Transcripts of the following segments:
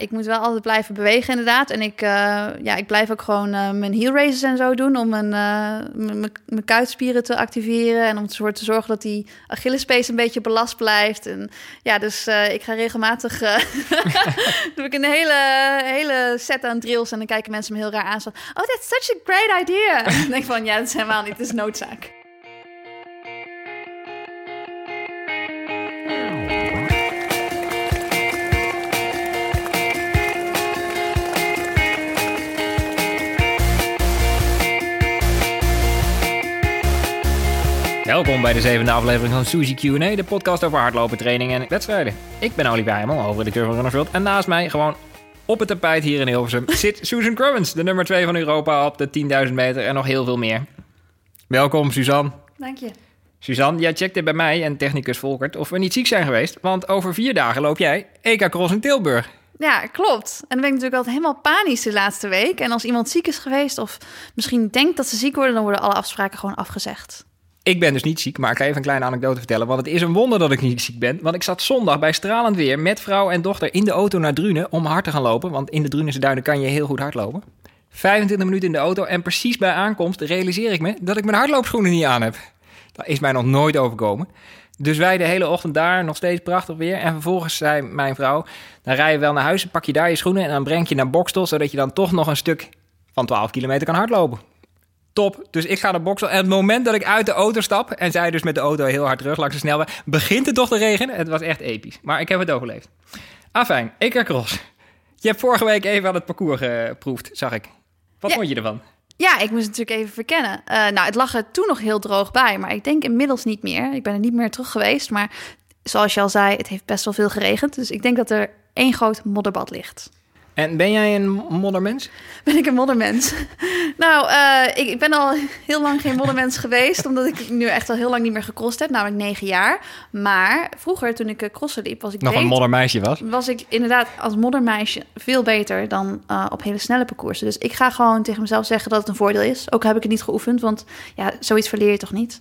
ik moet wel altijd blijven bewegen inderdaad. En ik, eh, ja, ik blijf ook gewoon uh, mijn heel races en zo doen... om mijn, uh, mijn kuitspieren te activeren... en om ervoor te zorgen dat die Achillespees een beetje belast blijft. En, ja, dus ik ga regelmatig... doe ik een hele, hele set aan drills... en dan kijken mensen me heel raar aan. Oh, that's such a great idea! en dan denk ik van, ja, dat is helemaal niet, het is noodzaak. Welkom bij de zevende aflevering van Suzy Q&A, de podcast over hardlopen, training en wedstrijden. Ik ben Olivier Heimel, hoofdredacteur van Runnerfield. En naast mij, gewoon op het tapijt hier in Hilversum, zit Susan Crummins, de nummer 2 van Europa op de 10.000 meter en nog heel veel meer. Welkom, Suzanne. Dank je. Suzanne, jij checkte bij mij en technicus Volkert of we niet ziek zijn geweest, want over vier dagen loop jij EK Cross in Tilburg. Ja, klopt. En dan ben ik natuurlijk altijd helemaal panisch de laatste week. En als iemand ziek is geweest of misschien denkt dat ze ziek worden, dan worden alle afspraken gewoon afgezegd. Ik ben dus niet ziek, maar ik ga even een kleine anekdote vertellen. Want het is een wonder dat ik niet ziek ben. Want ik zat zondag bij stralend weer met vrouw en dochter in de auto naar Drunen om hard te gaan lopen. Want in de Drunense duinen kan je heel goed hardlopen. 25 minuten in de auto en precies bij aankomst realiseer ik me dat ik mijn hardloopschoenen niet aan heb. Dat is mij nog nooit overkomen. Dus wij de hele ochtend daar, nog steeds prachtig weer. En vervolgens zei mijn vrouw, dan rij je wel naar huis, pak je daar je schoenen en dan breng je naar Bokstel, zodat je dan toch nog een stuk van 12 kilometer kan hardlopen. Top. Dus ik ga naar Boksel. En het moment dat ik uit de auto stap... en zij dus met de auto heel hard terug langs de snelweg... begint het toch te regenen. Het was echt episch. Maar ik heb het overleefd. Afijn, ik Cross. Je hebt vorige week even aan het parcours geproefd, zag ik. Wat vond je ervan? Ja, ik moest het natuurlijk even verkennen. Uh, nou, het lag er toen nog heel droog bij, maar ik denk inmiddels niet meer. Ik ben er niet meer terug geweest, maar zoals je al zei, het heeft best wel veel geregend. Dus ik denk dat er één groot modderbad ligt. En ben jij een moddermens? Ben ik een moddermens? nou, uh, ik, ik, ben al heel lang geen moddermens geweest, omdat ik nu echt al heel lang niet meer gecrossed heb, namelijk negen jaar. Maar vroeger, toen ik crossen liep, was ik nog een moddermeisje was. Was ik inderdaad als moddermeisje veel beter dan uh, op hele snelle parcoursen. Dus ik ga gewoon tegen mezelf zeggen dat het een voordeel is. Ook heb ik het niet geoefend, want ja, zoiets verleer je toch niet?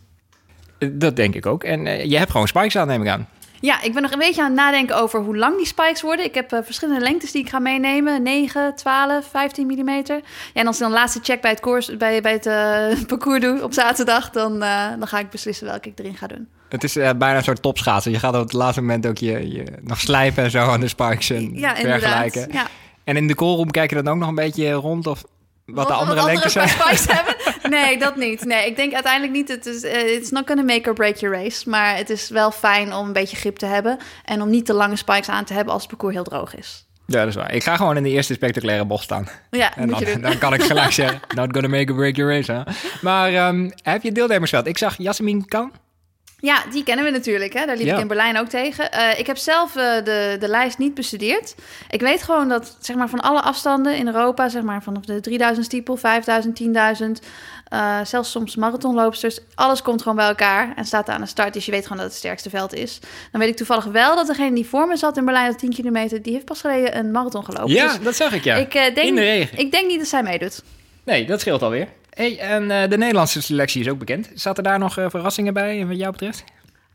Dat denk ik ook. En uh, je hebt gewoon spikes aan, neem ik aan. Ja, ik ben nog een beetje aan het nadenken over hoe lang die spikes worden. Ik heb uh, verschillende lengtes die ik ga meenemen. 9, 12, 15 mm. Ja, en als ik dan de laatste check bij het, koers, bij, bij het uh, parcours doe op zaterdag... Dan, uh, dan ga ik beslissen welke ik erin ga doen. Het is bijna een soort topschaatsen. Je gaat op het laatste moment ook je, je nog slijpen en zo aan de spikes en ja, vergelijken. Ja. En in de callroom kijk je dan ook nog een beetje rond of wat, de andere lengtes zijn? hebben? Nee, dat niet. Nee, ik denk uiteindelijk niet. Het is uh, it's not gonna make or break your race. Maar het is wel fijn om een beetje grip te hebben. En om niet te lange spikes aan te hebben als het parcours heel droog is. Ja, dat is waar. Ik ga gewoon in de eerste spectaculaire bocht staan. Ja, en dan, dan, kan ik gelijk zeggen, not gonna make or break your race. Hè? Maar um, heb je deelnemersveld? Ik zag Jasmin Kan. Ja, die kennen we natuurlijk. Hè? Daar liep ik in Berlijn ook tegen. Uh, ik heb zelf uh, de, de lijst niet bestudeerd. Ik weet gewoon dat zeg maar, van alle afstanden in Europa, zeg maar, vanaf de 3000 stiepel, 5000, 10.000, uh, zelfs soms marathonloopsters, alles komt gewoon bij elkaar en staat aan de start. Dus je weet gewoon dat het sterkste veld is. Dan weet ik toevallig wel dat degene die voor me zat in Berlijn op 10 kilometer, die heeft pas geleden een marathon gelopen. Ja, dus dat zag ik ja. Ik, denk, in de regen. Ik denk niet dat zij meedoet. Nee, dat scheelt alweer. Hey, en de Nederlandse selectie is ook bekend. Zaten daar nog verrassingen bij, wat jou betreft?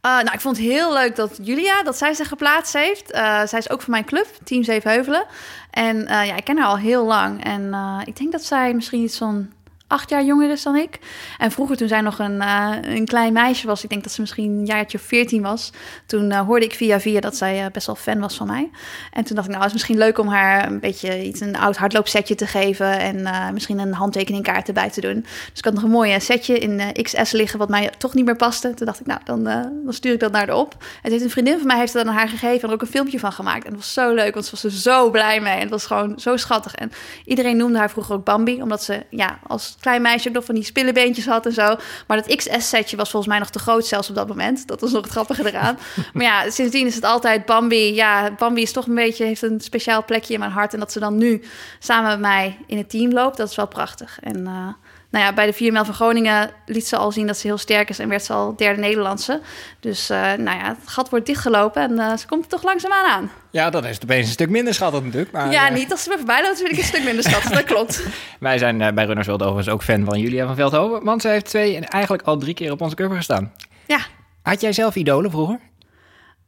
Uh, nou, ik vond het heel leuk dat Julia, dat zij zich geplaatst heeft. Uh, zij is ook van mijn club, Team Zevenheuvelen. En uh, ja, ik ken haar al heel lang. En ik denk dat zij misschien iets van acht jaar jonger is dan ik. En vroeger, toen zij nog een, uh, een klein meisje was, ik denk dat ze misschien een jaartje of veertien was, toen uh, hoorde ik via via dat zij uh, best wel fan was van mij. En toen dacht ik, nou, het is misschien leuk om haar een beetje iets, een oud hardloopsetje te geven en misschien een handtekeningkaart erbij te doen. Dus ik had nog een mooie setje in XS liggen, wat mij toch niet meer paste. Toen dacht ik, nou, dan, dan stuur ik dat naar haar op. En heeft een vriendin van mij heeft dat aan haar gegeven en er ook een filmpje van gemaakt. En het was zo leuk, want ze was er zo blij mee. En het was gewoon zo schattig. En iedereen noemde haar vroeger ook Bambi, omdat ze, ja, als klein meisje ook nog van die spillebeentjes had en zo. Maar dat XS-setje was volgens mij nog te groot zelfs op dat moment. Dat was nog het grappige eraan. maar ja, sindsdien is het altijd Bambi. Ja, Bambi is toch een beetje, heeft een speciaal plekje in mijn hart. En dat ze dan nu samen met mij in het team loopt, dat is wel prachtig. En uh, nou ja, bij de 4 mijl van Groningen liet ze al zien dat ze heel sterk is en werd ze al derde Nederlandse. Dus uh, nou ja, het gat wordt dichtgelopen en uh, ze komt er toch langzaamaan aan. Ja, dat is opeens een stuk minder schattig natuurlijk. Maar, ja, niet als ze me voorbij loopt, vind ik een stuk minder schattig. dat klopt. Wij zijn bij Runners World overigens ook fan van Julia van Veldhoven, want ze heeft twee en eigenlijk al drie keer op onze cover gestaan. Ja. Had jij zelf idolen vroeger?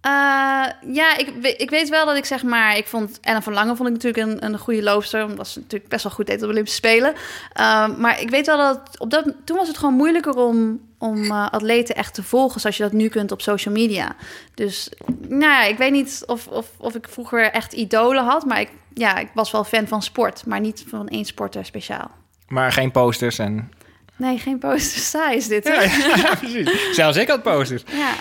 Uh, ja, ik, ik weet wel dat ik zeg maar... Ik vond Ellen van Lange vond ik natuurlijk een, een goede loopster. Omdat ze natuurlijk best wel goed deed op de Olympische Spelen. Uh, maar ik weet wel dat, op dat... Toen was het gewoon moeilijker om, om uh, atleten echt te volgen... zoals je dat nu kunt op social media. Dus nou ja, ik weet niet of, of, of ik vroeger echt idolen had. Maar ik, ja, ik was wel fan van sport. Maar niet van één sporter speciaal. Maar geen posters en... Nee, geen posters. Saai is dit, ja, ja, precies. Zelfs ik had posters. Ja.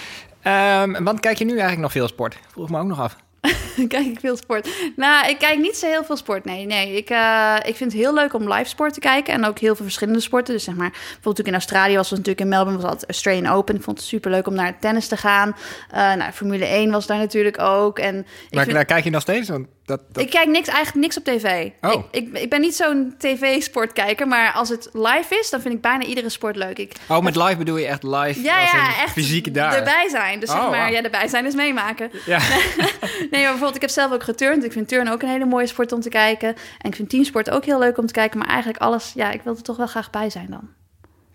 Um, want kijk je nu eigenlijk nog veel sport? Vroeg me ook nog af. kijk ik veel sport? Nou, ik kijk niet zo heel veel sport. Nee, nee. Ik, uh, ik vind het heel leuk om live sport te kijken. En ook heel veel verschillende sporten. Dus zeg maar, bijvoorbeeld in Australië was het natuurlijk in Melbourne was het Australian Open. Ik vond het super leuk om naar tennis te gaan. Uh, nou, Formule 1 was daar natuurlijk ook. En ik maar vind... daar kijk je nog steeds? Want dat, dat... Ik kijk niks, eigenlijk niks op tv. Oh. Ik, ik, ik ben niet zo'n tv-sportkijker. Maar als het live is, dan vind ik bijna iedere sport leuk. Ik, oh, met live bedoel je echt live? Ja, als ja, echt fysiek daar? erbij zijn. Dus zeg Oh, maar, wauw. ja, erbij zijn is meemaken. Ja. nee, maar bijvoorbeeld, ik heb zelf ook geturnd. Ik vind turnen ook een hele mooie sport om te kijken. En ik vind teamsport ook heel leuk om te kijken. Maar eigenlijk alles, ja, ik wil er toch wel graag bij zijn dan.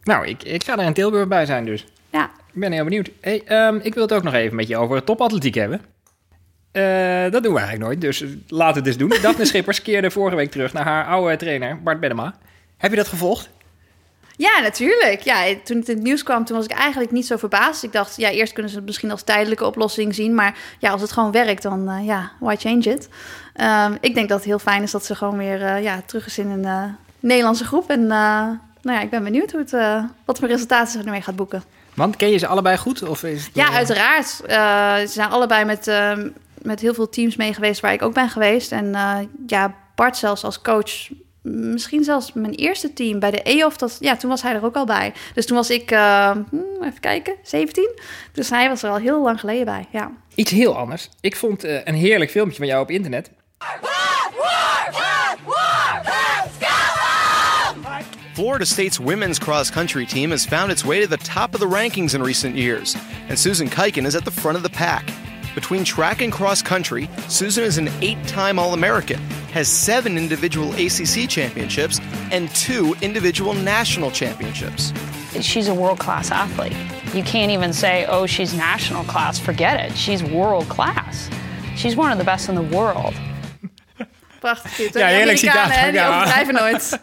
Nou, ik, ik ga er in Tilburg bij zijn dus. Ja, Ik ben heel benieuwd. Hey, ehm, ik wil het ook nog even met je over topatletiek hebben. Eh, dat doen we eigenlijk nooit, dus laten we het eens doen. Daphne Schippers keerde vorige week terug naar haar oude trainer, Bart Bennema. Heb je dat gevolgd? ja natuurlijk. Ja, toen het in het nieuws kwam, toen was ik eigenlijk niet zo verbaasd. Ik dacht, ja, eerst kunnen ze het misschien als tijdelijke oplossing zien. Maar ja, als het gewoon werkt, dan eh, ja, why change it? Ehm, ik denk dat het heel fijn is dat ze gewoon weer eh, ja, terug is in een eh, Nederlandse groep. En eh, nou ja, ik ben benieuwd hoe het, eh, wat voor resultaten ze ermee gaat boeken. Want ken je ze allebei goed? Of is het, Ja, eh, uiteraard. Eh, ze zijn allebei met, eh, met heel veel teams mee geweest waar ik ook ben geweest. En eh, ja, Bart zelfs als coach. Misschien zelfs mijn eerste team bij de EOF. Dat, ja, toen was hij er ook al bij. Dus toen was ik, eh, hmm, even kijken, 17. Dus hij was er al heel lang geleden bij, ja. Iets heel anders. Ik vond eh, een heerlijk filmpje van jou op internet. Florida State's women's cross country team has found its way to the top of the rankings in recent years, and Susan Kuiken is at the front of the pack. Between track and cross country, Susan is an eight time All American, has seven individual ACC championships, and two individual national championships. she's a world class athlete. You can't even say, oh, she's national class. Forget it. She's world class. She's one of the best in the world. Prachtig dit. Ja, Die heerlijk Amerikanen, citaat. hè, Die Ja. overdrijven nooit.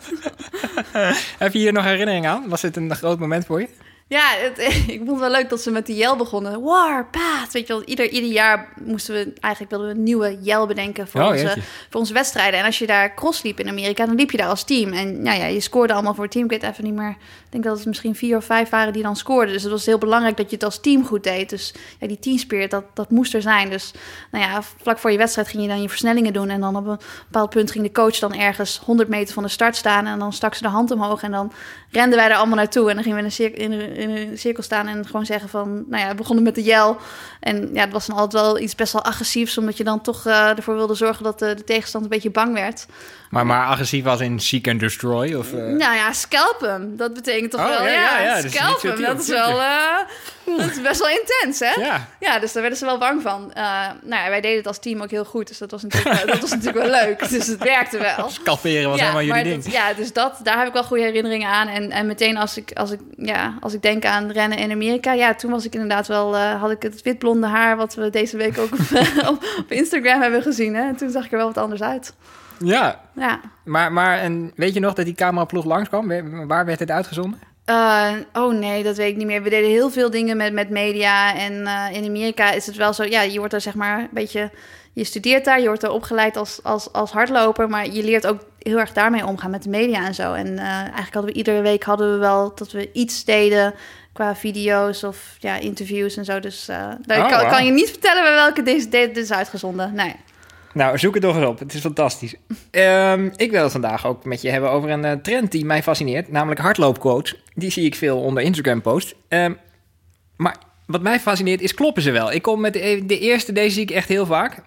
Heb je hier nog herinnering aan? Was dit een groot moment voor je? Ja, het, ik vond het wel leuk dat ze met die Yell begonnen. War, path. Weet je wel, ieder, ieder jaar moesten we eigenlijk wilden we een nieuwe Yell bedenken voor, Oh, onze, jeetje. voor onze wedstrijden. En als je daar cross liep in Amerika, dan liep je daar als team. En ja, ja, je scoorde allemaal voor het team. Ik weet even niet meer. Denk dat het misschien vier of vijf waren die dan scoorden. Dus het was heel belangrijk dat je het als team goed deed. Dus ja, die teamspirit, dat, dat moest er zijn. Dus nou ja, vlak voor je wedstrijd ging je dan je versnellingen doen. En dan op een bepaald punt ging de coach dan ergens 100 meter van de start staan. En dan stak ze de hand omhoog. En dan renden wij er allemaal naartoe. En dan gingen we in een, cirkel, in een, cirkel staan en gewoon zeggen van... Nou ja, we begonnen met de yell. En ja, het was dan altijd wel iets best wel agressiefs. Omdat je dan toch eh, ervoor wilde zorgen dat de, de een beetje bang werd. Maar, maar agressief als in seek and destroy? Of, eh, Nou ja, scalp hem. Dat betekent toch Oh, wel, ja, ja, ja, ja, scalp hem. Dat is wel, eh, dat is best wel intens, hè? Ja. Ja, dus daar werden ze wel bang van. Eh, nou ja, wij deden het als team ook heel goed, dus dat was natuurlijk, wel- dat was natuurlijk wel leuk. Dus het werkte wel. Scalperen was helemaal jullie ding. dat- ja, dus dat, daar heb ik wel goede herinneringen aan. En, en meteen als ik, als, ik, ja, als ik denk aan rennen in Amerika, ja, toen was ik inderdaad wel, had ik het witblonde haar, wat we deze week ook op, op, op Instagram hebben gezien. Hè? En toen zag ik er wel wat anders uit. Ja, Ja. maar, maar en weet je nog dat die cameraploeg langskwam? Waar- Waar werd dit uitgezonden? Eh, oh nee, dat weet ik niet meer. We deden heel veel dingen met, met media. En eh, in Amerika is het wel zo... Ja, je wordt er zeg maar een beetje... Je studeert daar, je wordt er opgeleid als, als, als hardloper... maar je leert ook heel erg daarmee omgaan met de media en zo. En eh, eigenlijk hadden we iedere week hadden we wel dat we iets deden... qua video's of ja, interviews en zo. Dus daar Oh, kan, je niet vertellen bij welke dit, dit is uitgezonden. Nee. Nou, zoek het toch eens op. Het is fantastisch. Ehm, ik wil het vandaag ook met je hebben over een eh, trend die mij fascineert. Namelijk hardloopquotes. Die zie ik veel onder Instagram post. Ehm, maar wat mij fascineert is, kloppen ze wel? Ik kom met de, de eerste, deze zie ik echt heel vaak.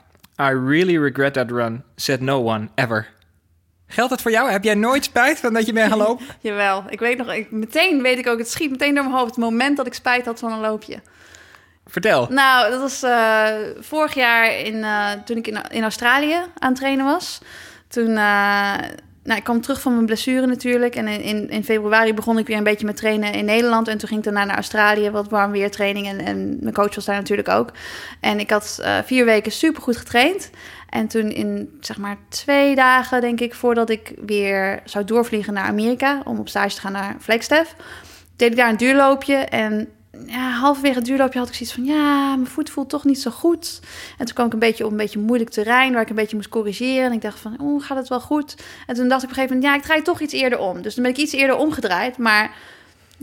I really regret that run, said no one, ever. Geldt dat voor jou? Heb jij nooit spijt van dat je bent gaan lopen? Jawel, ik weet nog... Ik, meteen weet ik ook, het schiet meteen door mijn hoofd... het moment dat ik spijt had van een loopje. Vertel. Nou, dat was eh, vorig jaar in, eh, toen ik in, in Australië aan het trainen was. Toen, eh, nou, ik kwam terug van mijn blessure natuurlijk. En in, in februari begon ik weer een beetje met trainen in Nederland. En toen ging ik daarna naar Australië, wat warm weer training. En, en mijn coach was daar natuurlijk ook. En ik had uh, vier weken super goed getraind. En toen in, zeg maar, twee dagen, denk ik, voordat ik weer zou doorvliegen naar Amerika... om op stage te gaan naar Flagstaff, deed ik daar een duurloopje. En ja, halverwege het duurloopje had ik zoiets van... ja, mijn voet voelt toch niet zo goed. En toen kwam ik een beetje op een beetje moeilijk terrein... waar ik een beetje moest corrigeren. En ik dacht van, oh, gaat het wel goed? En toen dacht ik op een gegeven moment... ja, ik draai toch iets eerder om. Dus dan ben ik iets eerder omgedraaid. Maar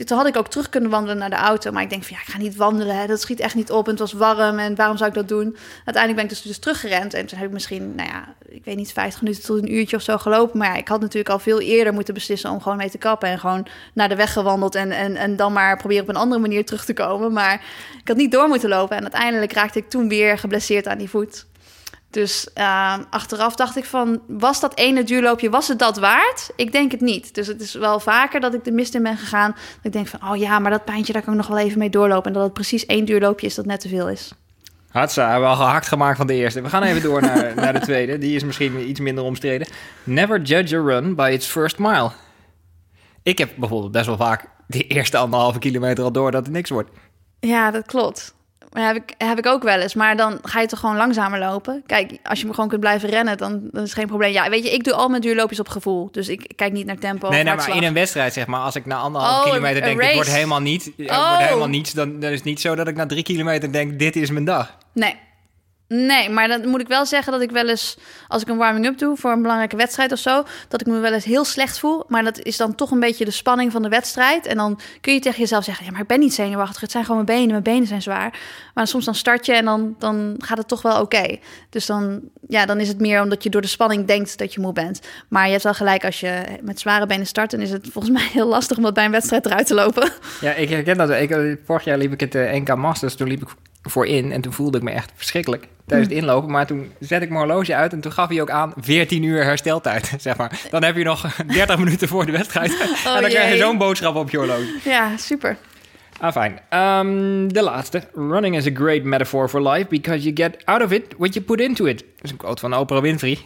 toen had ik ook terug kunnen wandelen naar de auto. Maar ik denk van ja, ik ga niet wandelen. Hè. Dat schiet echt niet op. En het was warm. En waarom zou ik dat doen? Uiteindelijk ben ik dus, dus teruggerend. En toen heb ik misschien, nou ja, ik weet niet, 50 minuten tot een uurtje of zo gelopen. Maar ja, ik had natuurlijk al veel eerder moeten beslissen om gewoon mee te kappen. En gewoon naar de weg gewandeld. En, en, en dan maar proberen op een andere manier terug te komen. Maar ik had niet door moeten lopen. En uiteindelijk raakte ik toen weer geblesseerd aan die voet. Dus uh, achteraf dacht ik van, was dat ene duurloopje, was het dat waard? Ik denk het niet. Dus het is wel vaker dat ik de mist in ben gegaan. Dat ik denk van, oh ja, maar dat pijntje, daar kan ik nog wel even mee doorlopen. En dat het precies één duurloopje is dat net te veel is. Hatsa, wel gehakt gemaakt van de eerste. We gaan even door naar, naar de tweede. Die is misschien iets minder omstreden. Never judge a run by its first mile. Ik heb bijvoorbeeld best wel vaak die eerste anderhalve kilometer al door dat het niks wordt. Ja, dat klopt. Maar heb ik, heb ik ook wel eens. Maar dan ga je toch gewoon langzamer lopen. Kijk, als je me gewoon kunt blijven rennen, dan, dan is geen probleem. Ja, weet je, ik doe al mijn duurloopjes op gevoel. Dus ik kijk niet naar tempo. Nee, nee maar in een wedstrijd, zeg maar, als ik na anderhalf oh, kilometer denk, dit wordt helemaal niet, oh. wordt helemaal niets, dan, dan is het niet zo dat ik na drie kilometer denk, dit is mijn dag. Nee, Nee, maar dan moet ik wel zeggen dat ik wel eens, als ik een warming-up doe voor een belangrijke wedstrijd of zo, dat ik me wel eens heel slecht voel. Maar dat is dan toch een beetje de spanning van de wedstrijd. En dan kun je tegen jezelf zeggen: ja, maar ik ben niet zenuwachtig. Het zijn gewoon mijn benen. Mijn benen zijn zwaar. Maar soms dan start je en dan, dan gaat het toch wel oké. Dus dan, ja, dan is het meer omdat je door de spanning denkt dat je moe bent. Maar je hebt wel gelijk, als je met zware benen start, dan is het volgens mij heel lastig om dat bij een wedstrijd eruit te lopen. Ja, ik herken dat. Ik, vorig jaar liep ik het uh, NK Masters. Toen liep ik voor in en toen voelde ik me echt verschrikkelijk tijdens het inlopen. Maar toen zet ik mijn horloge uit en toen gaf hij ook aan 14 uur hersteltijd, zeg maar. Dan heb je nog 30 minuten voor de wedstrijd. Oh, en dan krijg je zo'n boodschap op je horloge. Ja, super. Ah, fijn. Um, de laatste. Running is a great metaphor for life because you get out of it what you put into it. Dat is een quote van Oprah Winfrey.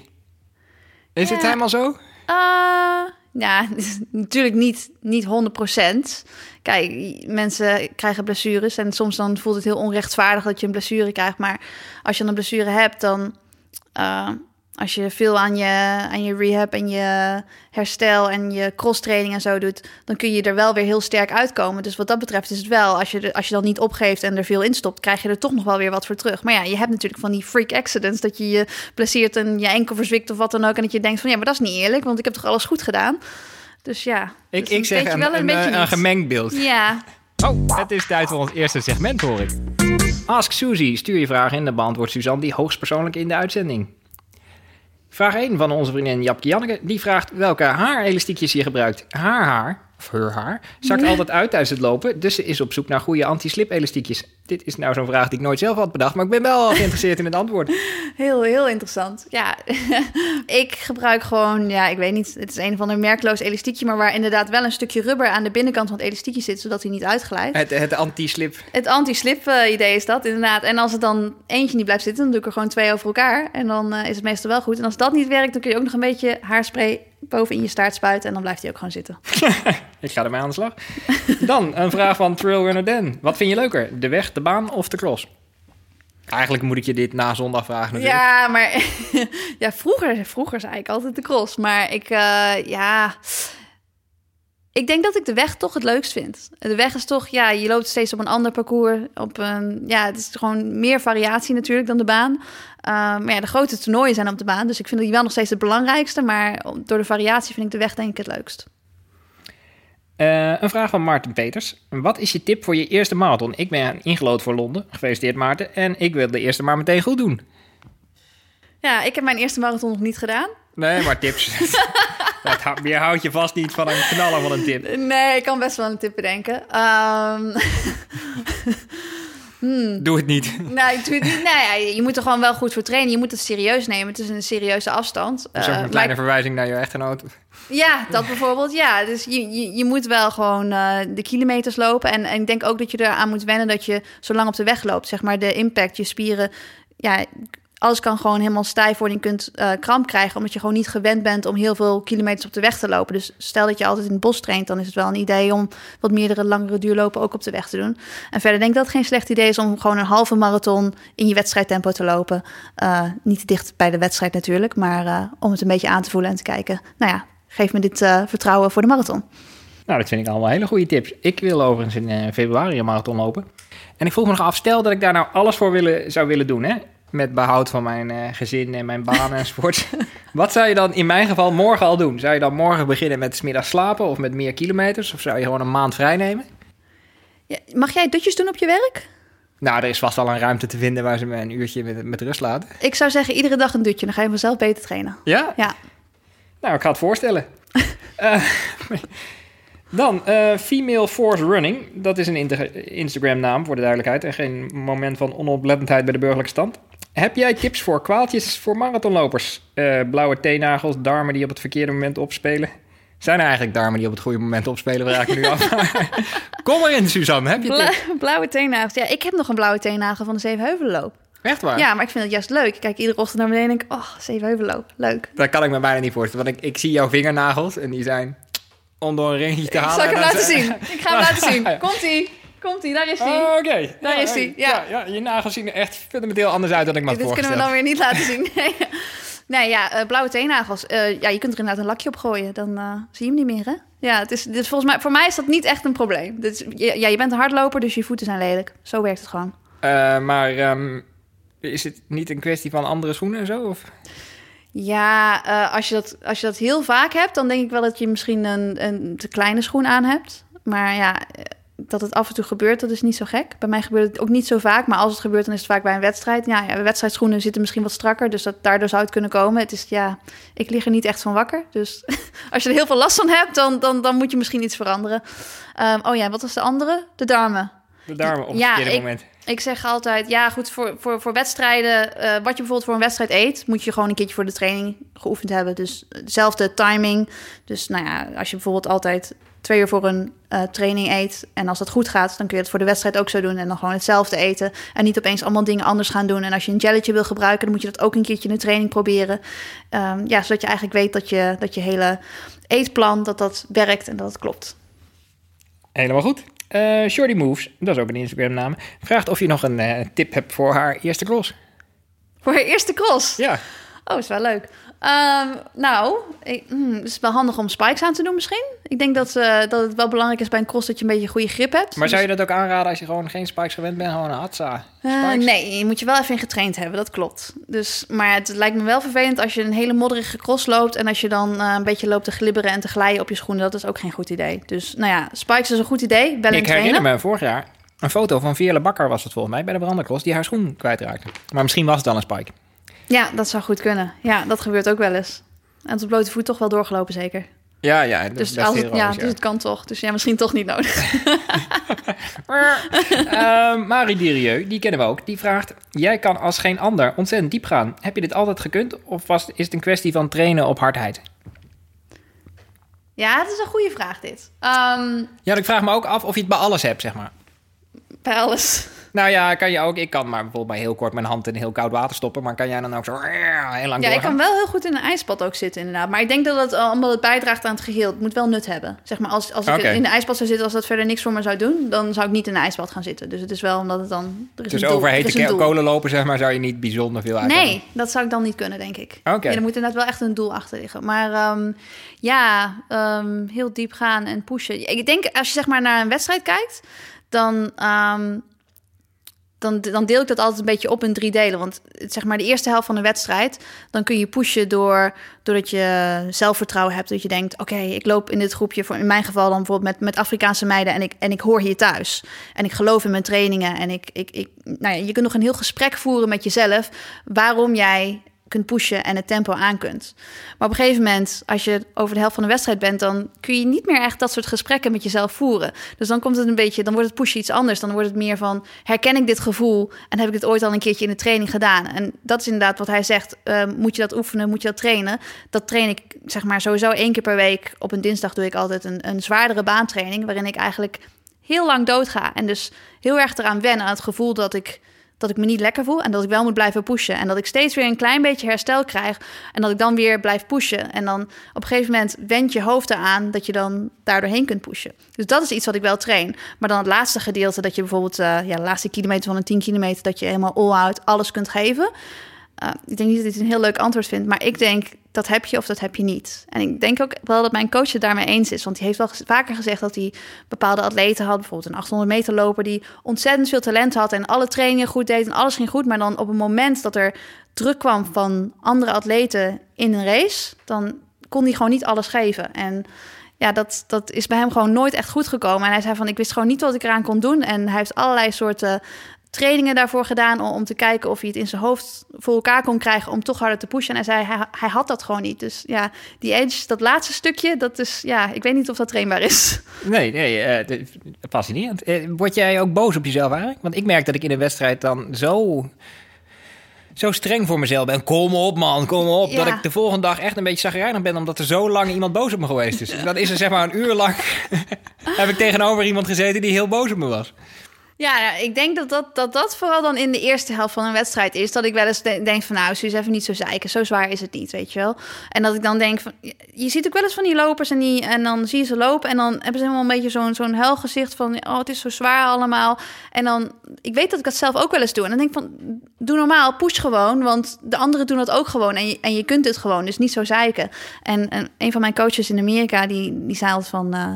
Is het helemaal zo? Uh, ja, natuurlijk niet, niet 100%. Kijk, mensen krijgen blessures en soms dan voelt het heel onrechtvaardig dat je een blessure krijgt. Maar als je een blessure hebt, dan uh, als je veel aan je, aan je rehab en je herstel en je cross-training en zo doet, dan kun je er wel weer heel sterk uitkomen. Dus wat dat betreft is het wel, als je, als je dan niet opgeeft en er veel in stopt, krijg je er toch nog wel weer wat voor terug. Maar ja, je hebt natuurlijk van die freak accidents, dat je je blesseert en je enkel verzwikt of wat dan ook. En dat je denkt van ja, maar dat is niet eerlijk, want ik heb toch alles goed gedaan. Dus ja. Ik, dus ik zeg een, een, een, een gemengd beeld. Ja. Oh, het is tijd voor ons eerste segment, hoor ik. Ask Suzy. Stuur je vragen in, dan beantwoordt Suzanne die hoogstpersoonlijk in de uitzending. Vraag 1 van onze vriendin Japke Janneke. Die vraagt welke haarelastiekjes je gebruikt. Haar haar of haar haar, zakt altijd uit tijdens het lopen. Dus ze is op zoek naar goede anti-slip elastiekjes. Dit is nou zo'n vraag die ik nooit zelf had bedacht, maar ik ben wel geïnteresseerd in het antwoord. Heel, heel interessant. Ja, ik gebruik gewoon, ja, ik weet niet, het is een van de merkloos elastiekje, maar waar inderdaad wel een stukje rubber aan de binnenkant van het elastiekje zit, zodat hij niet uitglijdt. Het, het anti-slip. Het anti-slip uh, idee is dat, inderdaad. En als het dan eentje niet blijft zitten, dan doe ik er gewoon twee over elkaar. En dan uh, is het meestal wel goed. En als dat niet werkt, dan kun je ook nog een beetje haarspray boven in je staart spuiten en dan blijft hij ook gewoon zitten. ik ga ermee aan de slag. Dan een vraag van Trailrunner Dan. Wat vind je leuker, de weg, de baan of de cross? Eigenlijk moet ik je dit na zondag vragen natuurlijk. Ja, maar ja, vroeger, vroeger zei ik altijd de cross. Maar ik, uh, ja... Ik denk dat ik de weg toch het leukst vind. De weg is toch, ja, je loopt steeds op een ander parcours. Op een, ja, het is gewoon meer variatie natuurlijk dan de baan. Uh, maar ja, de grote toernooien zijn op de baan. Dus ik vind die wel nog steeds het belangrijkste. Maar door de variatie vind ik de weg denk ik het leukst. Uh, een vraag van Maarten Peters. Wat is je tip voor je eerste marathon? Ik ben ingelood voor Londen. Gefeliciteerd Maarten. En ik wil de eerste maar meteen goed doen. Ja, ik heb mijn eerste marathon nog niet gedaan. Nee, maar tips. je houdt je vast niet van een knaller van een tip. Nee, ik kan best wel een tip bedenken. Um... Hmm. Doe het niet. Nee, doe het niet. Nee, je moet er gewoon wel goed voor trainen. Je moet het serieus nemen. Het is een serieuze afstand. Dus uh, een kleine verwijzing naar je echtgenoot. Ja, dat bijvoorbeeld. Ja, dus je, je, je moet wel gewoon uh, de kilometers lopen. En, en ik denk ook dat je eraan moet wennen dat je zo lang op de weg loopt. Zeg maar de impact, je spieren. Ja, alles kan gewoon helemaal stijf worden. Je kunt eh, kramp krijgen, omdat je gewoon niet gewend bent om heel veel kilometers op de weg te lopen. Dus stel dat je altijd in het bos traint, dan is het wel een idee om wat meerdere langere duurlopen ook op de weg te doen. En verder denk ik dat het geen slecht idee is om gewoon een halve marathon in je wedstrijdtempo te lopen. Uh, niet dicht bij de wedstrijd natuurlijk, maar uh, om het een beetje aan te voelen en te kijken. Nou ja, geef me dit vertrouwen voor de marathon. Nou, dat vind ik allemaal hele goede tips. Ik wil overigens in februari een marathon lopen. En ik vroeg me nog af, stel dat ik daar nou alles voor willen, zou willen doen, hè? Met behoud van mijn uh, gezin en mijn baan en sport. Wat zou je dan in mijn geval morgen al doen? Zou je dan morgen beginnen met smiddags slapen of met meer kilometers? Of zou je gewoon een maand vrij nemen? Ja, mag jij dutjes doen op je werk? Nou, er is vast al een ruimte te vinden waar ze me een uurtje met, met rust laten. Ik zou zeggen, iedere dag een dutje. Dan ga je vanzelf beter trainen. Ja? Ja. Nou, ik ga het voorstellen. uh, dan, uh, Female Force Running. Dat is een Instagram-naam voor de duidelijkheid. En geen moment van onoplettendheid bij de burgerlijke stand. Heb jij tips voor kwaaltjes voor marathonlopers? Uh, blauwe teennagels, darmen die op het verkeerde moment opspelen. Zijn er eigenlijk darmen die op het goede moment opspelen? Waar ik nu af. Kom erin, Suzanne. Heb je Bla blauwe teennagels. Ja, ik heb nog een blauwe teennagel van de Zevenheuvelenloop. Echt waar? Ja, maar ik vind het juist leuk. Ik kijk iedere ochtend naar beneden en denk oh, Zevenheuvelenloop. Leuk. Dat kan ik me bijna niet voorstellen. Want ik, ik zie jouw vingernagels en die zijn om door een ringje te halen. Zal ik hem laten zien. Ik ga hem laten zien. Komt-ie. Komt hij, daar is hij. Oh, Oké. Daar is hij, ja. ja. Je nagels zien er echt fundamenteel anders uit dan ik me had Dit kunnen we dan weer niet laten zien. nee, ja, uh, blauwe teennagels. Uh, ja, je kunt er inderdaad een lakje op gooien. Dan uh, zie je hem niet meer, hè? Ja, het is, volgens mij, voor mij is dat niet echt een probleem. Dit ja, je bent een hardloper, dus je voeten zijn lelijk. Zo werkt het gewoon. maar um, is het niet een kwestie van andere schoenen en zo? Of? Ja, als, je dat, als je dat heel vaak hebt, dan denk ik wel dat je misschien een, een te kleine schoen aan hebt. Maar ja, dat het af en toe gebeurt, dat is niet zo gek. Bij mij gebeurt het ook niet zo vaak, maar als het gebeurt, dan is het vaak bij een wedstrijd. Ja, ja wedstrijdschoenen zitten misschien wat strakker, dus dat, daardoor zou het kunnen komen. Het is, ja, ik lig er niet echt van wakker. Dus als je er heel veel last van hebt, dan, dan, dan moet je misschien iets veranderen. Um, oh ja, wat was de andere? De darmen. De darmen op ja, het moment. Ik zeg altijd, ja goed, voor, voor, voor wedstrijden, uh, wat je bijvoorbeeld voor een wedstrijd eet, moet je gewoon een keertje voor de training geoefend hebben. Dus dezelfde timing. Dus nou ja, als je bijvoorbeeld altijd twee uur voor een uh, training eet. En als dat goed gaat, dan kun je het voor de wedstrijd ook zo doen. En dan gewoon hetzelfde eten. En niet opeens allemaal dingen anders gaan doen. En als je een jelletje wil gebruiken, dan moet je dat ook een keertje in de training proberen. Um, ja, zodat je eigenlijk weet dat je, dat je hele eetplan, dat dat werkt en dat het klopt. Helemaal goed. Uh, Shorty Moves, dat is ook een Instagram-naam, vraagt of je nog een uh, tip hebt voor haar eerste cross. Voor haar eerste cross? Ja. Oh, is wel leuk. Um, nou, ik, hmm, het is wel handig om spikes aan te doen misschien. Ik denk dat, uh, dat het wel belangrijk is bij een cross dat je een beetje goede grip hebt. Maar zou je dat ook aanraden als je gewoon geen spikes gewend bent? Gewoon een hatsa? Uh, nee, je moet je wel even in getraind hebben, dat klopt. Dus, maar het lijkt me wel vervelend als je een hele modderige cross loopt... en als je dan uh, een beetje loopt te glibberen en te glijden op je schoenen. Dat is ook geen goed idee. Dus nou ja, spikes is een goed idee. Wel ik herinner me vorig jaar een foto van Veerle Bakker was het volgens mij... bij de brandercross die haar schoen kwijtraakte. Maar misschien was het dan een spike. Ja, dat zou goed kunnen. Ja, dat gebeurt ook wel eens. En op blote voet toch wel doorgelopen, zeker. Ja, ja. Dus, als het, ja, dus het kan toch. Dus ja, misschien toch niet nodig. uh, Marie Dirieu, die kennen we ook, die vraagt... Jij kan als geen ander ontzettend diep gaan. Heb je dit altijd gekund? Of was, is het een kwestie van trainen op hardheid? Ja, het is een goede vraag dit. Um, ja, ik vraag me ook af of je het bij alles hebt, zeg maar. Bij alles? Nou ja, kan je ook. Ik kan maar bijvoorbeeld bij heel kort mijn hand in heel koud water stoppen. Maar kan jij dan ook zo heel lang Ja, ik kan wel heel goed in een ijsbad ook zitten inderdaad. Maar ik denk dat het allemaal het bijdraagt aan het geheel. Het moet wel nut hebben. Zeg maar als, als ik in de ijsbad zou zitten, als dat verder niks voor me zou doen... dan zou ik niet in een ijsbad gaan zitten. Dus het is wel omdat het dan... Er is dus over hete kolen lopen, zeg maar, zou je niet bijzonder veel uit Nee, dat zou ik dan niet kunnen, denk ik. Oké. Okay. Ja, er moet inderdaad wel echt een doel achter liggen. Maar um, ja, um, heel diep gaan en pushen. Ik denk, als je zeg maar naar een wedstrijd kijkt... dan um, dan, dan deel ik dat altijd een beetje op in drie delen. Want zeg maar de eerste helft van de wedstrijd, dan kun je pushen door, doordat je zelfvertrouwen hebt. Dat je denkt, oké, ik loop in dit groepje, voor in mijn geval dan bijvoorbeeld met, met Afrikaanse meiden en ik, en ik hoor hier thuis. En ik geloof in mijn trainingen en ik, ik, ik, nou ja, je kunt nog een heel gesprek voeren met jezelf waarom jij kunt pushen en het tempo aan kunt. Maar op een gegeven moment, als je over de helft van de wedstrijd bent, dan kun je niet meer echt dat soort gesprekken met jezelf voeren. Dus dan komt het een beetje, dan wordt het pushen iets anders. Dan wordt het meer van, herken ik dit gevoel en heb ik dit ooit al een keertje in de training gedaan? En dat is inderdaad wat hij zegt. Uh, moet je dat oefenen? Moet je dat trainen? Dat train ik zeg maar sowieso één keer per week. Op een dinsdag doe ik altijd een, een zwaardere baantraining, waarin ik eigenlijk heel lang doodga. En dus heel erg eraan wennen aan het gevoel dat ik dat ik me niet lekker voel en dat ik wel moet blijven pushen. En dat ik steeds weer een klein beetje herstel krijg en dat ik dan weer blijf pushen. En dan op een gegeven moment wend je hoofd eraan dat je dan daardoorheen kunt pushen. Dus dat is iets wat ik wel train. Maar dan het laatste gedeelte, dat je bijvoorbeeld uh, ja, de laatste kilometer van een 10 kilometer, dat je helemaal all-out alles kunt geven. Uh, ik denk niet dat dit een heel leuk antwoord vindt, maar ik denk dat heb je of dat heb je niet. En ik denk ook wel dat mijn coach het daarmee eens is. Want hij heeft wel vaker gezegd dat hij bepaalde atleten had. Bijvoorbeeld een 800 meter loper die ontzettend veel talent had. En alle trainingen goed deed en alles ging goed. Maar dan op een moment dat er druk kwam van andere atleten in een race. Dan kon hij gewoon niet alles geven. En ja, dat, dat is bij hem gewoon nooit echt goed gekomen. En hij zei van, ik wist gewoon niet wat ik eraan kon doen. En hij heeft allerlei soorten trainingen daarvoor gedaan om, om, te kijken of hij het in zijn hoofd voor elkaar kon krijgen om toch harder te pushen. En hij zei, hij, hij had dat gewoon niet. Dus ja, die edge, dat laatste stukje, dat is, ja, ik weet niet of dat trainbaar is. Nee, nee, uh, fascinerend. Uh, word jij ook boos op jezelf eigenlijk? Want ik merk dat ik in een wedstrijd dan zo zo streng voor mezelf ben. Kom op, man, kom op. Ja. Dat ik de volgende dag echt een beetje zagrijnig ben... omdat er zo lang iemand boos op me geweest is. Dan is er zeg maar een uur lang... heb ik tegenover iemand gezeten die heel boos op me was. Ja, ik denk dat dat, dat dat vooral dan in de eerste helft van een wedstrijd is. Dat ik wel eens denk van nou, Suus, even niet zo zeiken. Zo zwaar is het niet, weet je wel. En dat ik dan denk van... Je ziet ook wel eens van die lopers en, die, en dan zie je ze lopen... en dan hebben ze helemaal een beetje zo'n zo'n huilgezicht van... oh, het is zo zwaar allemaal. En dan... Ik weet dat ik dat zelf ook wel eens doe. En dan denk ik van, doe normaal, push gewoon. Want de anderen doen dat ook gewoon. En je, en je kunt het gewoon, dus niet zo zeiken. En, en een van mijn coaches in Amerika, die, die zei altijd van... Uh,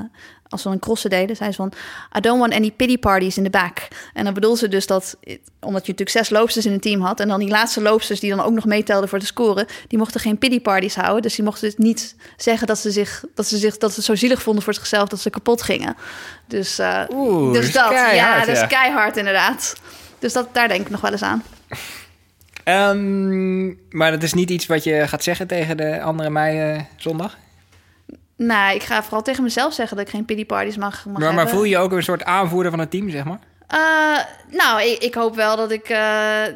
als we een crossen deden, zei ze van... I don't want any pity parties in the back. En dan bedoelde ze dus dat... omdat je natuurlijk zes loopsters in een team had... en dan die laatste loopsters die dan ook nog meetelden voor de scoren... die mochten geen pity parties houden. Dus die mochten dus niet zeggen dat ze zich... dat ze zich dat ze zo zielig vonden voor zichzelf... dat ze kapot gingen. Dus, uh, Oeh, dus dat, keihard, ja, dat is keihard inderdaad. Dus dat, daar denk ik nog wel eens aan. Um, maar dat is niet iets wat je gaat zeggen tegen de andere meiden zondag? Nou, ik ga vooral tegen mezelf zeggen dat ik geen pity parties mag, mag maar, maar voel je je ook een soort aanvoerder van het team, zeg maar? Uh, nou, ik, ik, hoop wel dat ik, uh,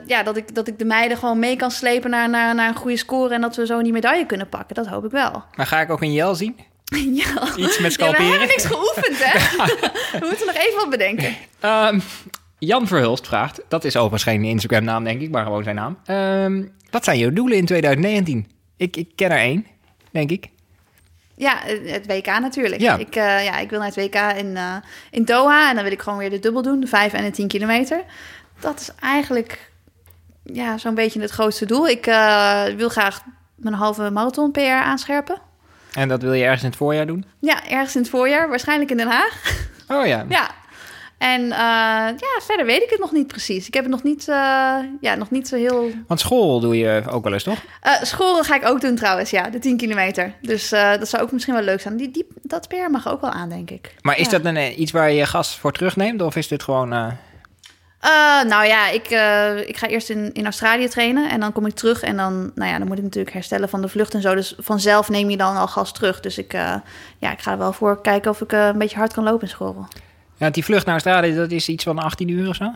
ja, dat, ik, dat ik de meiden gewoon mee kan slepen naar, naar, naar een goede score... en dat we zo die medaille kunnen pakken. Dat hoop ik wel. Maar ga ik ook een jel zien? ja. Iets met scalperen? Ja, we hebben niks geoefend, hè? we moeten nog even wat bedenken. Um, Jan Verhulst vraagt, dat is overigens geen Instagram-naam, denk ik, maar gewoon zijn naam. Um, wat zijn jouw doelen in 2019? Ik, ik ken er één, denk ik. Ja, het WK natuurlijk. Ja. Ik, uh, ja, ik wil naar het WK in, uh, in Doha en dan wil ik gewoon weer de dubbel doen, de 5 en de 10 kilometer. Dat is eigenlijk ja, zo'n beetje het grootste doel. Ik uh, wil graag mijn halve marathon PR aanscherpen. En dat wil je ergens in het voorjaar doen? Ja, ergens in het voorjaar, waarschijnlijk in Den Haag. Oh ja. Ja, en uh, ja, verder weet ik het nog niet precies. Ik heb het nog niet, uh, ja, nog niet zo heel... Want school doe je ook wel eens, toch? Uh, school ga ik ook doen trouwens, ja. De 10 kilometer. Dus dat zou ook misschien wel leuk zijn. Die, die, dat PR mag ook wel aan, denk ik. Maar is ja. dat een, iets waar je gast voor terugneemt? Of is dit gewoon... nou ja, ik, ik ga eerst in, in Australië trainen. En dan kom ik terug. En dan, nou ja, dan moet ik natuurlijk herstellen van de vlucht en zo. Dus vanzelf neem je dan al gas terug. Dus ik, ja, ik ga er wel voor kijken of ik een beetje hard kan lopen in school. Ja, die vlucht naar Australië, dat is iets van 18 uur of zo?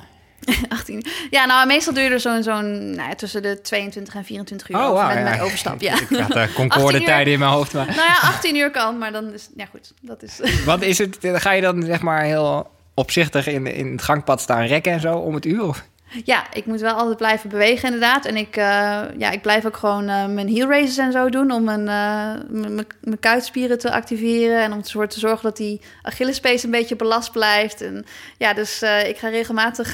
18 uur. Ja, nou, meestal duurde zo'n zo'n nou ja, tussen de 22 en 24 uur oh, over wow, met ja. mijn overstap. Ja. Ik had de Concorde tijden in mijn hoofd. Maar... Nou ja, 18 uur kan, maar dan is... Ja, goed, dat is... Wat is het? Ga je dan zeg maar heel opzichtig in, in het gangpad staan rekken en zo om het uur? Of? Ja, ik moet wel altijd blijven bewegen inderdaad. En ik, uh, ja, ik blijf ook gewoon uh, mijn heel races en zo doen... om mijn, uh, mijn kuitspieren te activeren... en om ervoor te zorgen dat die Achillespees een beetje belast blijft. En ja, dus ik ga regelmatig...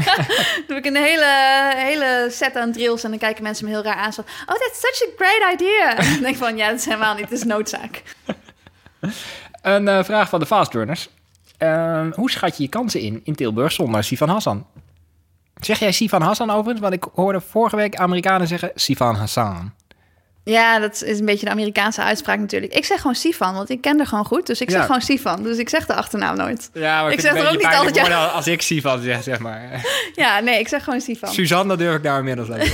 doe ik een hele, hele set aan drills... en dan kijken mensen me heel raar aan. Zo, oh, that's such a great idea! dan denk ik van, ja, dat is helemaal niet, dat is noodzaak. een vraag van de fastrunners. Ehm, hoe schat je je kansen in in Tilburg zonder Sivan Hassan? Zeg jij Sivan Hassan overigens? Want ik hoorde vorige week Amerikanen zeggen Sivan Hassan. Ja, dat is een beetje de Amerikaanse uitspraak natuurlijk. Ik zeg gewoon Sivan, want ik ken haar gewoon goed. Dus ik zeg Ja. gewoon Sivan. Dus ik zeg de achternaam nooit. Ja, maar Ik zeg er ook niet altijd ja. als ik Sivan zeg, zeg maar. Ja, nee, ik zeg gewoon Sivan. Suzanne, dat durf ik nou inmiddels aan.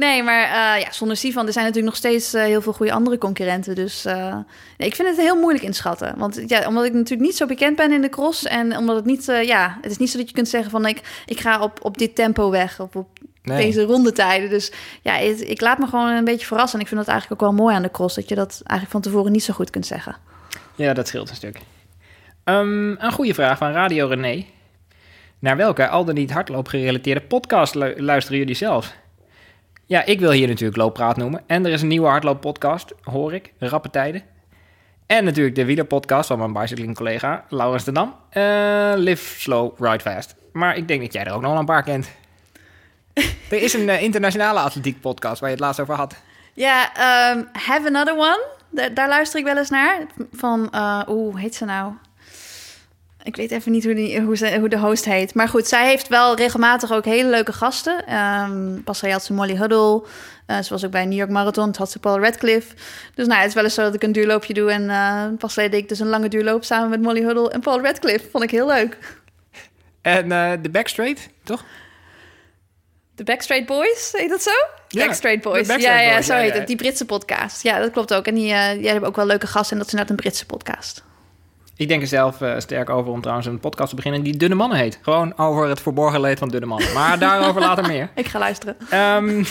Nee, maar uh, ja, zonder Sivan, er zijn natuurlijk nog steeds uh, heel veel goede andere concurrenten. Dus uh, nee, ik vind het heel moeilijk inschatten. Want ja, omdat ik natuurlijk niet zo bekend ben in de cross. En omdat het niet, ja, het is niet zo dat je kunt zeggen van ik, ik ga op, op dit tempo weg. Of op Nee. deze rondetijden. Dus ja, het- ik laat me gewoon een beetje verrassen. En ik vind dat eigenlijk ook wel mooi aan de cross. Dat je dat eigenlijk van tevoren niet zo goed kunt zeggen. Ja, dat scheelt een stuk. Ehm, een goede vraag van Radio René. Naar welke al dan niet hardloopgerelateerde podcast lu- luisteren jullie zelf? Ja, ik wil hier natuurlijk Looppraat noemen. En er is een nieuwe hardlooppodcast, hoor ik, Rappe Tijden. En natuurlijk de wielerpodcast van mijn bicycling collega Laurens de Dam. Eh, live slow, ride fast. Maar ik denk dat jij er ook nog wel een paar kent. er is een eh, internationale atletiek podcast waar je het laatst over had. Ja, ehm, Have Another One. Da- daar luister ik wel eens naar. Van, eh oeh, hoe heet ze nou? Ik weet even niet hoe, die, hoe, ze, hoe de host heet. Maar goed, zij heeft wel regelmatig ook hele leuke gasten. Ehm pas had ze Molly Huddle. Eh, ze was ook bij New York Marathon. Toen had ze Paul Radcliffe. Dus nou, het is wel eens zo dat ik een duurloopje doe. En eh, pas deed ik dus een lange duurloop samen met Molly Huddle en Paul Radcliffe. Vond ik heel leuk. En eh de Backstraight, toch? De Backstreet Boys, heet dat zo? Ja, Backstreet Boys. Backstreet ja, ja, Boys, zo ja, heet ja. het. Die Britse podcast. Ja, dat klopt ook. En die, die hebben ook wel leuke gasten. En dat is inderdaad een Britse podcast. Ik denk er zelf eh, sterk over om trouwens een podcast te beginnen die Dunne Mannen heet. Gewoon over het verborgen leed van dunne mannen. Maar daarover later meer. Ik ga luisteren. Ehm,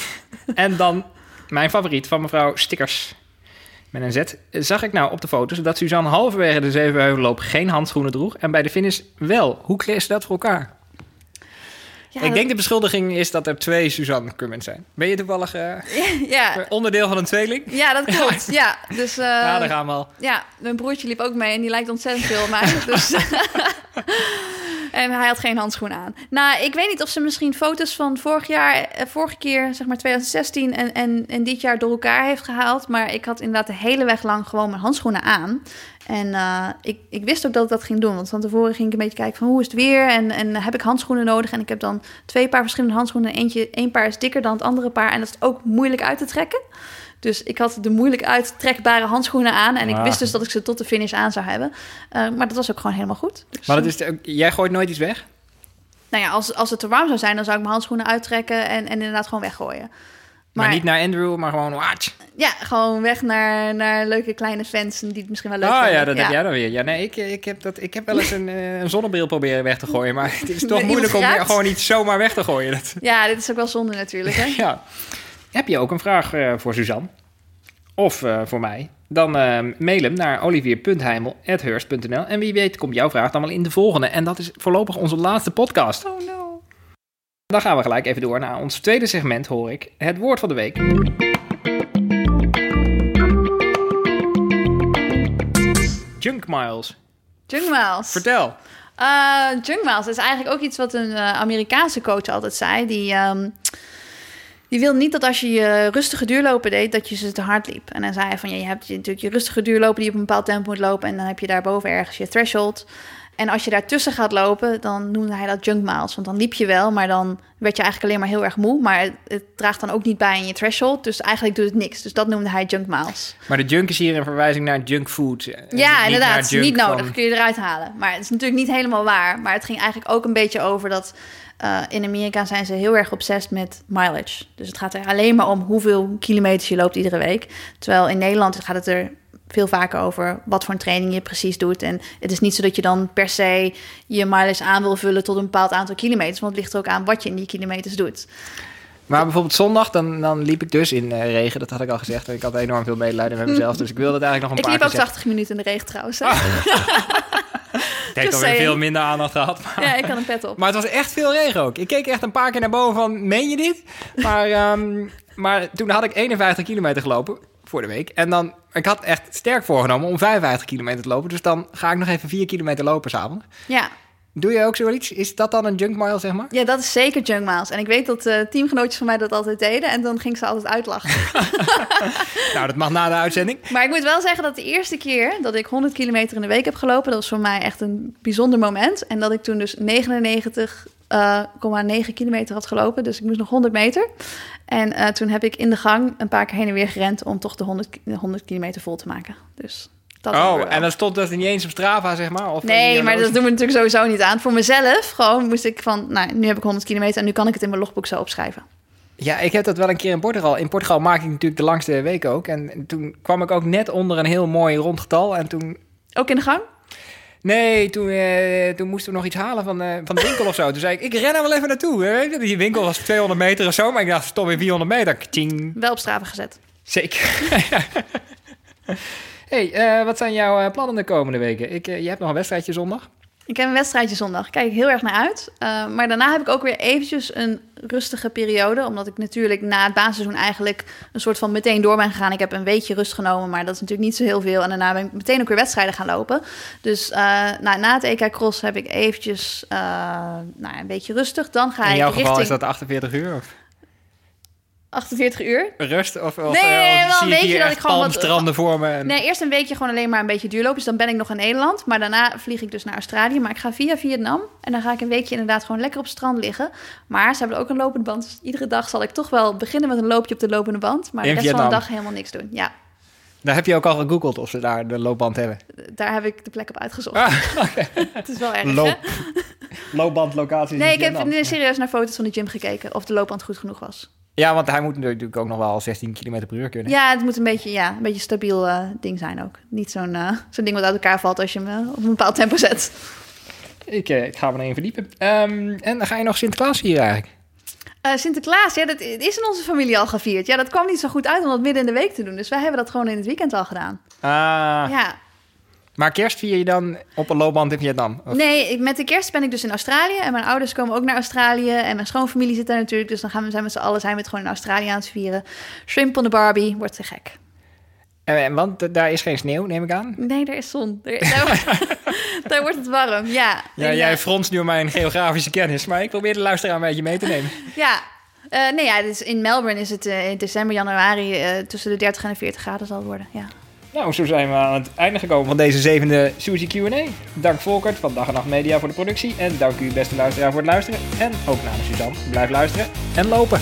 en dan mijn favoriet van mevrouw Stickers. Met een Z. Zag ik nou op de foto's dat Suzanne halverwege de Zevenheuvelloop geen handschoenen droeg. En bij de finish wel. Hoe kreeg ze dat voor elkaar? Ja, ik dat- denk de beschuldiging is dat er twee Suzanne Cummins zijn. Ben je toevallig eh, ja, onderdeel van een tweeling? ja, dat klopt. Ja, dus eh, ja, daar gaan we al. ja, mijn broertje liep ook mee en die lijkt ontzettend veel op mij. Dus en hij had geen handschoen aan. Nou, ik weet niet of ze misschien foto's van vorig jaar, eh, vorige keer, zeg maar 2016 en, en, en dit jaar door elkaar heeft gehaald. Maar ik had inderdaad de hele weg lang gewoon mijn handschoenen aan. En eh, ik, ik wist ook dat ik dat ging doen. Want van tevoren ging ik een beetje kijken van hoe is het weer en, en heb ik handschoenen nodig. En ik heb dan twee paar verschillende handschoenen. Eentje, één paar is dikker dan het andere paar. En dat is ook moeilijk uit te trekken. Dus ik had de moeilijk uittrekbare handschoenen aan. En ik Ah. wist dus dat ik ze tot de finish aan zou hebben. Eh, maar dat was ook gewoon helemaal goed. Dus, Maar dat is de- jij gooit nooit iets weg? nou ja, als, als het te warm zou zijn, dan zou ik mijn handschoenen uittrekken en, en inderdaad gewoon weggooien. Maar, niet naar Andrew, maar gewoon... Watch. Ja, gewoon weg naar, naar leuke kleine fans die het misschien wel leuk Ah vinden. ja, dat heb jij dan weer. Ja, nee, ik, ik, heb dat, ik heb wel eens een, eh, een zonnebril proberen weg te gooien. Maar het is toch moeilijk om gewoon niet zomaar weg te gooien. Dat, Ja, dit is ook wel zonde natuurlijk. Hè? ja. Heb je ook een vraag eh, voor Suzanne? Of eh, voor mij? Dan mail hem naar olivier.heimel.hurst.nl. En wie weet komt jouw vraag dan wel in de volgende. En dat is voorlopig onze laatste podcast. Oh no. Dan gaan we gelijk even door naar ons tweede segment, hoor ik. Het woord van de week. Junk miles. Junk miles. Vertel. Eh, junk miles is eigenlijk ook iets wat een eh, Amerikaanse coach altijd zei. Die, ehm, die wil niet dat als je je rustige duurlopen deed, dat je ze te hard liep. En dan zei hij van, ja, je hebt je, natuurlijk je rustige duurlopen die op een bepaald tempo moet lopen. En dan heb je daarboven ergens je threshold. En als je daartussen gaat lopen, dan noemde hij dat junk miles. Want dan liep je wel, maar dan werd je eigenlijk alleen maar heel erg moe. Maar het, het draagt dan ook niet bij in je threshold. Dus eigenlijk doet het niks. Dus dat noemde hij junk miles. Maar de junk is hier een verwijzing naar junk food. eh, Ja, niet inderdaad. Niet nodig. van- Kun je eruit halen. Maar het is natuurlijk niet helemaal waar. Maar het ging eigenlijk ook een beetje over dat... eh, in Amerika zijn ze heel erg obsessed met mileage. Dus het gaat er alleen maar om hoeveel kilometers je loopt iedere week. Terwijl in Nederland gaat het er veel vaker over wat voor een training je precies doet. En het is niet zo dat je dan per se je mileage aan wil vullen tot een bepaald aantal kilometers. Want het ligt er ook aan wat je in die kilometers doet. Maar bijvoorbeeld zondag, dan, dan liep ik dus in eh, regen. Dat had ik al gezegd. Ik had enorm veel medelijden met mezelf. Dus ik wilde het eigenlijk nog Ik een liep paar ook keer 80 minuten in de regen trouwens. heeft Just alweer saying. veel minder aandacht gehad. Maar, Ja, ik had een pet op. maar het was echt veel regen ook. Ik keek echt een paar keer naar boven van, meen je dit? Maar, ehm, maar toen had ik 51 kilometer gelopen voor de week. En dan, ik had echt sterk voorgenomen om 55 kilometer te lopen. Dus dan ga ik nog even 4 kilometer lopen s'avonds. Ja. Doe je ook zoiets? Is dat dan een junk mile, zeg maar? Ja, dat is zeker junk miles. En ik weet dat eh, teamgenootjes van mij dat altijd deden. En dan ging ze altijd uitlachen. Nou, dat mag na de uitzending. maar ik moet wel zeggen dat de eerste keer dat ik 100 kilometer in de week heb gelopen... dat was voor mij echt een bijzonder moment. En dat ik toen dus 99,9 kilometer had gelopen. Dus ik moest nog 100 meter. En eh, toen heb ik in de gang een paar keer heen en weer gerend... om toch de 100, ki- de 100 kilometer vol te maken. Dus dat Oh, en dan stond dat niet eens op Strava, zeg maar? Of Nee, maar dat doen we natuurlijk sowieso niet aan. Voor mezelf gewoon moest ik van... Nou, nu heb ik 100 kilometer en nu kan ik het in mijn logboek zo opschrijven. Ja, ik heb dat wel een keer in Portugal. In Portugal maak ik natuurlijk de langste week ook. En toen kwam ik ook net onder een heel mooi rond getal. En toen... Ook in de gang? Nee, toen, eh, toen moesten we nog iets halen van, eh, van de winkel of zo. Toen zei ik, ik ren er wel even naartoe. Hè? Die winkel was 200 meter of zo. Maar ik dacht, toch weer 400 meter. Wel op straven gezet. Zeker. hey, eh, wat zijn jouw eh, plannen de komende weken? Ik, eh, je hebt nog een wedstrijdje zondag. Ik heb een wedstrijdje zondag. Kijk ik heel erg naar uit. Maar daarna heb ik ook weer eventjes een rustige periode. Omdat ik natuurlijk na het baanseizoen eigenlijk een soort van meteen door ben gegaan. Ik heb een weekje rust genomen, maar dat is natuurlijk niet zo heel veel. En daarna ben ik meteen ook weer wedstrijden gaan lopen. Dus uh, nou, na het EK Cross heb ik eventjes uh, nou, een beetje rustig. Dan ga In ik jouw geval is dat 48 uur? Of? 48 uur. Rust? Of, of, Nee, nee, nee, wel een hier dat ik gewoon wat- palmstranden voor me? En... Nee, eerst een weekje gewoon alleen maar een beetje duurlopen. Dus dan ben ik nog in Nederland. Maar daarna vlieg ik dus naar Australië. Maar ik ga via Vietnam. En dan ga ik een weekje inderdaad gewoon lekker op het strand liggen. Maar ze hebben ook een lopende band. Dus iedere dag zal ik toch wel beginnen met een loopje op de lopende band. Maar In de rest van de dag helemaal niks doen. Ja, Daar heb je ook al gegoogeld of ze daar de loopband hebben. daar heb ik de plek op uitgezocht. Ah, Het is wel erg? Loop, loopbandlocaties Nee, in ik heb serieus naar foto's van de gym gekeken. Of de loopband goed genoeg was. Ja, want hij moet natuurlijk ook nog wel 16 km per uur kunnen. Ja, het moet een beetje, ja, een beetje stabiel eh, ding zijn ook. Niet zo'n eh, zo'n ding wat uit elkaar valt als je hem eh, op een bepaald tempo zet. Ik, ik ga me erin verdiepen. Ehm, en dan ga je nog Sinterklaas vieren eigenlijk. Sinterklaas, ja, dat is in onze familie al gevierd. Ja, dat kwam niet zo goed uit om dat midden in de week te doen. Dus wij hebben dat gewoon in het weekend al gedaan. Ah, Ja. Maar kerst vier je dan op een loopband in Vietnam? Of- Nee, met de kerst ben ik dus in Australië. En mijn ouders komen ook naar Australië. En mijn schoonfamilie zit daar natuurlijk. Dus dan gaan we zijn met z'n allen zijn we het gewoon in Australië aan het vieren. Shrimp on the Barbie, wordt te gek. En, want daar is geen sneeuw, neem ik aan. Nee, er is zon. Er, daar, wordt- daar wordt het warm, ja. Ja, jij eh, fronst nu mijn geografische kennis, maar ik probeer de luisteraar een beetje mee te nemen. Ja. Eh, nee, ja, dus in Melbourne is het eh, in december, januari tussen de 30 en de 40 graden zal worden. Ja. Nou, zo zijn we aan het einde gekomen van deze zevende Suzy Q&A. Dank Volkert van Dag en Nacht Media voor de productie. En dank u beste luisteraar voor het luisteren. En ook namens Suzanne, blijf luisteren en lopen.